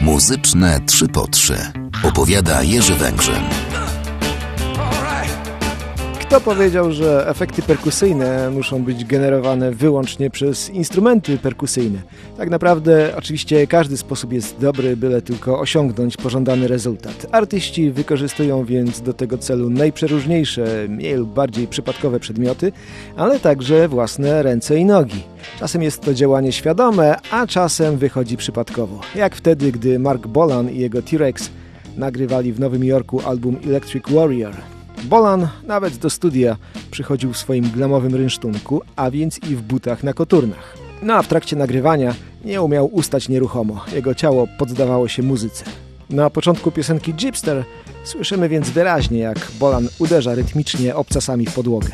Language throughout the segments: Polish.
Muzyczne 3 po 3 opowiada Jerzy Węgrzyn. Kto powiedział, że efekty perkusyjne muszą być generowane wyłącznie przez instrumenty perkusyjne? Tak naprawdę oczywiście każdy sposób jest dobry, byle tylko osiągnąć pożądany rezultat. Artyści wykorzystują więc do tego celu najprzeróżniejsze, mniej lub bardziej przypadkowe przedmioty, ale także własne ręce i nogi. Czasem jest to działanie świadome, a czasem wychodzi przypadkowo. Jak wtedy, gdy Mark Bolan i jego T-Rex nagrywali w Nowym Jorku album Electric Warrior. Bolan nawet do studia przychodził w swoim glamowym rynsztunku, a więc i w butach na koturnach. No a w trakcie nagrywania nie umiał ustać nieruchomo. Jego ciało poddawało się muzyce. Na początku piosenki Gypster słyszymy więc wyraźnie, jak Bolan uderza rytmicznie obcasami w podłogę.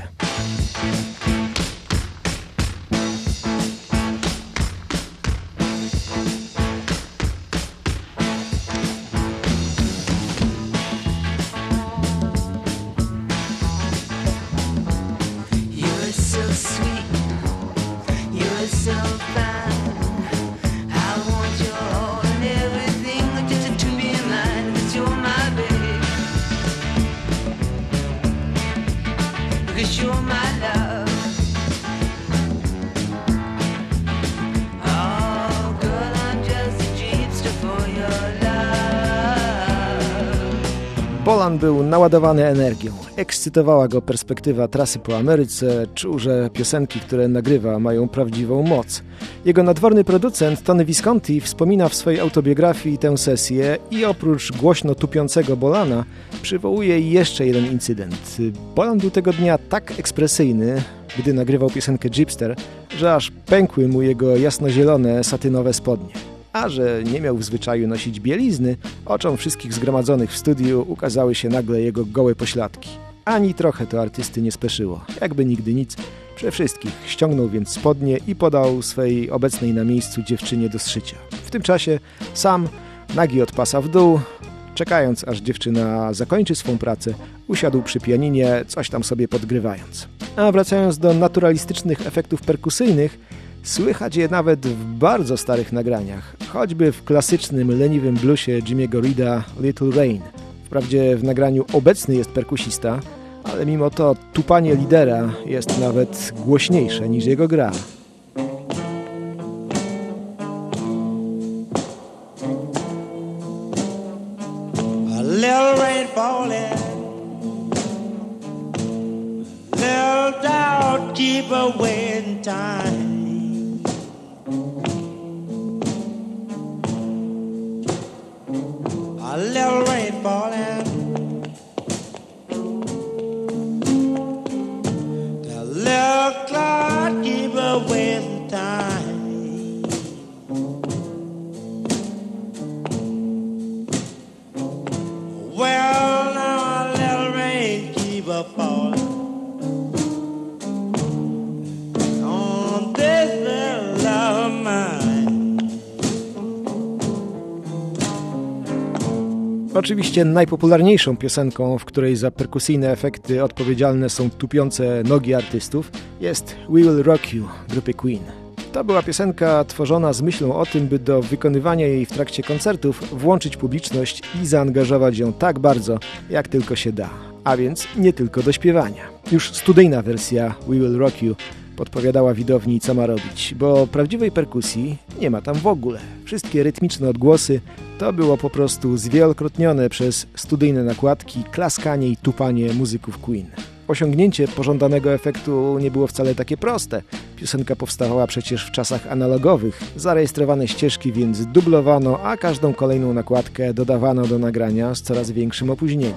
Bolan był naładowany energią. Ekscytowała go perspektywa trasy po Ameryce, czuł, że piosenki, które nagrywa, mają prawdziwą moc. Jego nadworny producent Tony Visconti wspomina w swojej autobiografii tę sesję i oprócz głośno tupiącego Bolana przywołuje jeszcze jeden incydent. Bolan był tego dnia tak ekspresyjny, gdy nagrywał piosenkę Gypster, że aż pękły mu jego jasnozielone satynowe spodnie. A że nie miał w zwyczaju nosić bielizny, oczom wszystkich zgromadzonych w studiu ukazały się nagle jego gołe pośladki. Ani trochę to artysty nie speszyło. Jakby nigdy nic, Prze wszystkich ściągnął więc spodnie i podał swej obecnej na miejscu dziewczynie do zszycia. W tym czasie sam, nagi od pasa w dół, czekając aż dziewczyna zakończy swą pracę, usiadł przy pianinie, coś tam sobie podgrywając. A wracając do naturalistycznych efektów perkusyjnych, Słychać je nawet w bardzo starych nagraniach, choćby w klasycznym leniwym bluesie Jimmy'ego Reeda Little Rain. Wprawdzie w nagraniu obecny jest perkusista, ale mimo to tupanie lidera jest nawet głośniejsze niż jego gra. Keep away in time a Oczywiście najpopularniejszą piosenką, w której za perkusyjne efekty odpowiedzialne są tupiące nogi artystów, jest We Will Rock You grupy Queen. To była piosenka tworzona z myślą o tym, by do wykonywania jej w trakcie koncertów włączyć publiczność i zaangażować ją tak bardzo, jak tylko się da. A więc nie tylko do śpiewania. Już studyjna wersja We Will Rock You podpowiadała widowni co ma robić, bo prawdziwej perkusji nie ma tam w ogóle. Wszystkie rytmiczne odgłosy to było po prostu zwielokrotnione przez studyjne nakładki, klaskanie i tupanie muzyków Queen. Osiągnięcie pożądanego efektu nie było wcale takie proste. Piosenka powstawała przecież w czasach analogowych. Zarejestrowane ścieżki więc dublowano, a każdą kolejną nakładkę dodawano do nagrania z coraz większym opóźnieniem.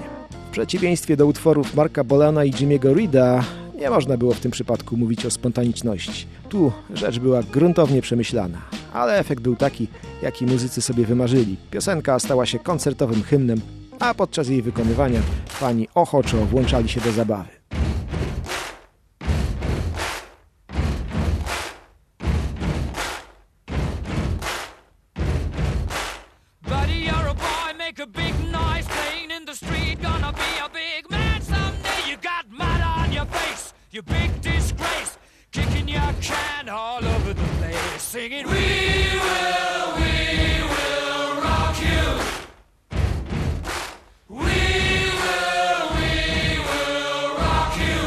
W przeciwieństwie do utworów Marka Bolana i Jimmy'ego Reeda, nie można było w tym przypadku mówić o spontaniczności. Tu rzecz była gruntownie przemyślana, ale efekt był taki, jaki muzycy sobie wymarzyli. Piosenka stała się koncertowym hymnem, a podczas jej wykonywania fani ochoczo włączali się do zabawy. Singing, We will, we will rock you. We will, we will rock you.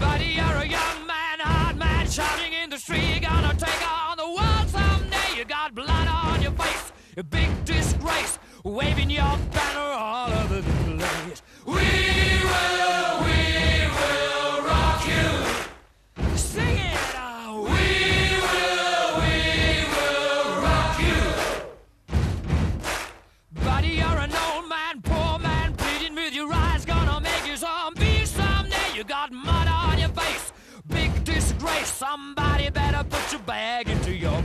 Buddy, you're a young man, hard man, shouting in the street. You're gonna take on the world someday. You got blood on your face, a big disgrace, waving your banner all disgrace. Somebody better put your bag into your